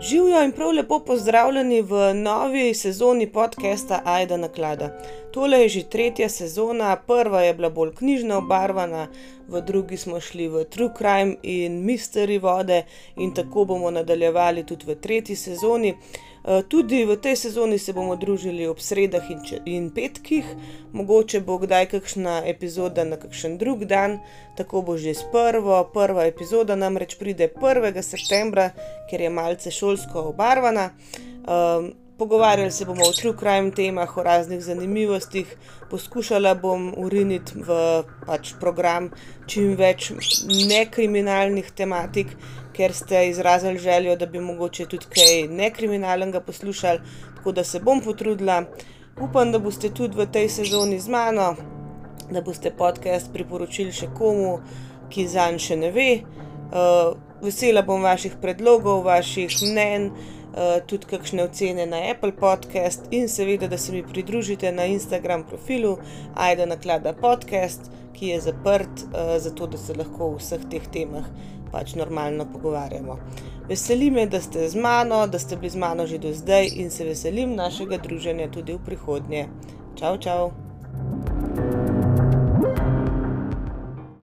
Živijo in prav lepo pozdravljeni v novi sezoni podcasta Aida Naklada. Tole je že tretja sezona, prva je bila bolj knjižna obarvana, v drugi smo šli v True Crime in Mystery vode in tako bomo nadaljevali tudi v tretji sezoni. Eh, tudi v tej sezoni se bomo družili ob sredah in, in petkih, mogoče bo kdaj kakšna epizoda na kakšen drug dan, tako bo že s prvo. Prva epizoda namreč pride 1. septembra, ker je malce šolsko obarvana. Um, Pogovarjali se bomo o true crime temah, o raznih zanimivostih, poskušala bom uriniti v pač program čim več nekriminalnih tematik, ker ste izrazili željo, da bi mogoče tudi kaj nekriminalnega poslušali, tako da se bom potrudila. Upam, da boste tudi v tej sezoni z mano, da boste podcast priporočili še komu, ki za njega še ne ve. Uh, vesela bom vaših predlogov, vaših mnen, uh, tudi kakšne ocene na Apple podcast in seveda, da se mi pridružite na Instagram profilu Aida Naklada podcast, ki je zaprt, uh, zato da se lahko o vseh teh temah pač normalno pogovarjamo. Veseli me, da ste z mano, da ste bili z mano že do zdaj in se veselim našega druženja tudi v prihodnje. Čau, čau!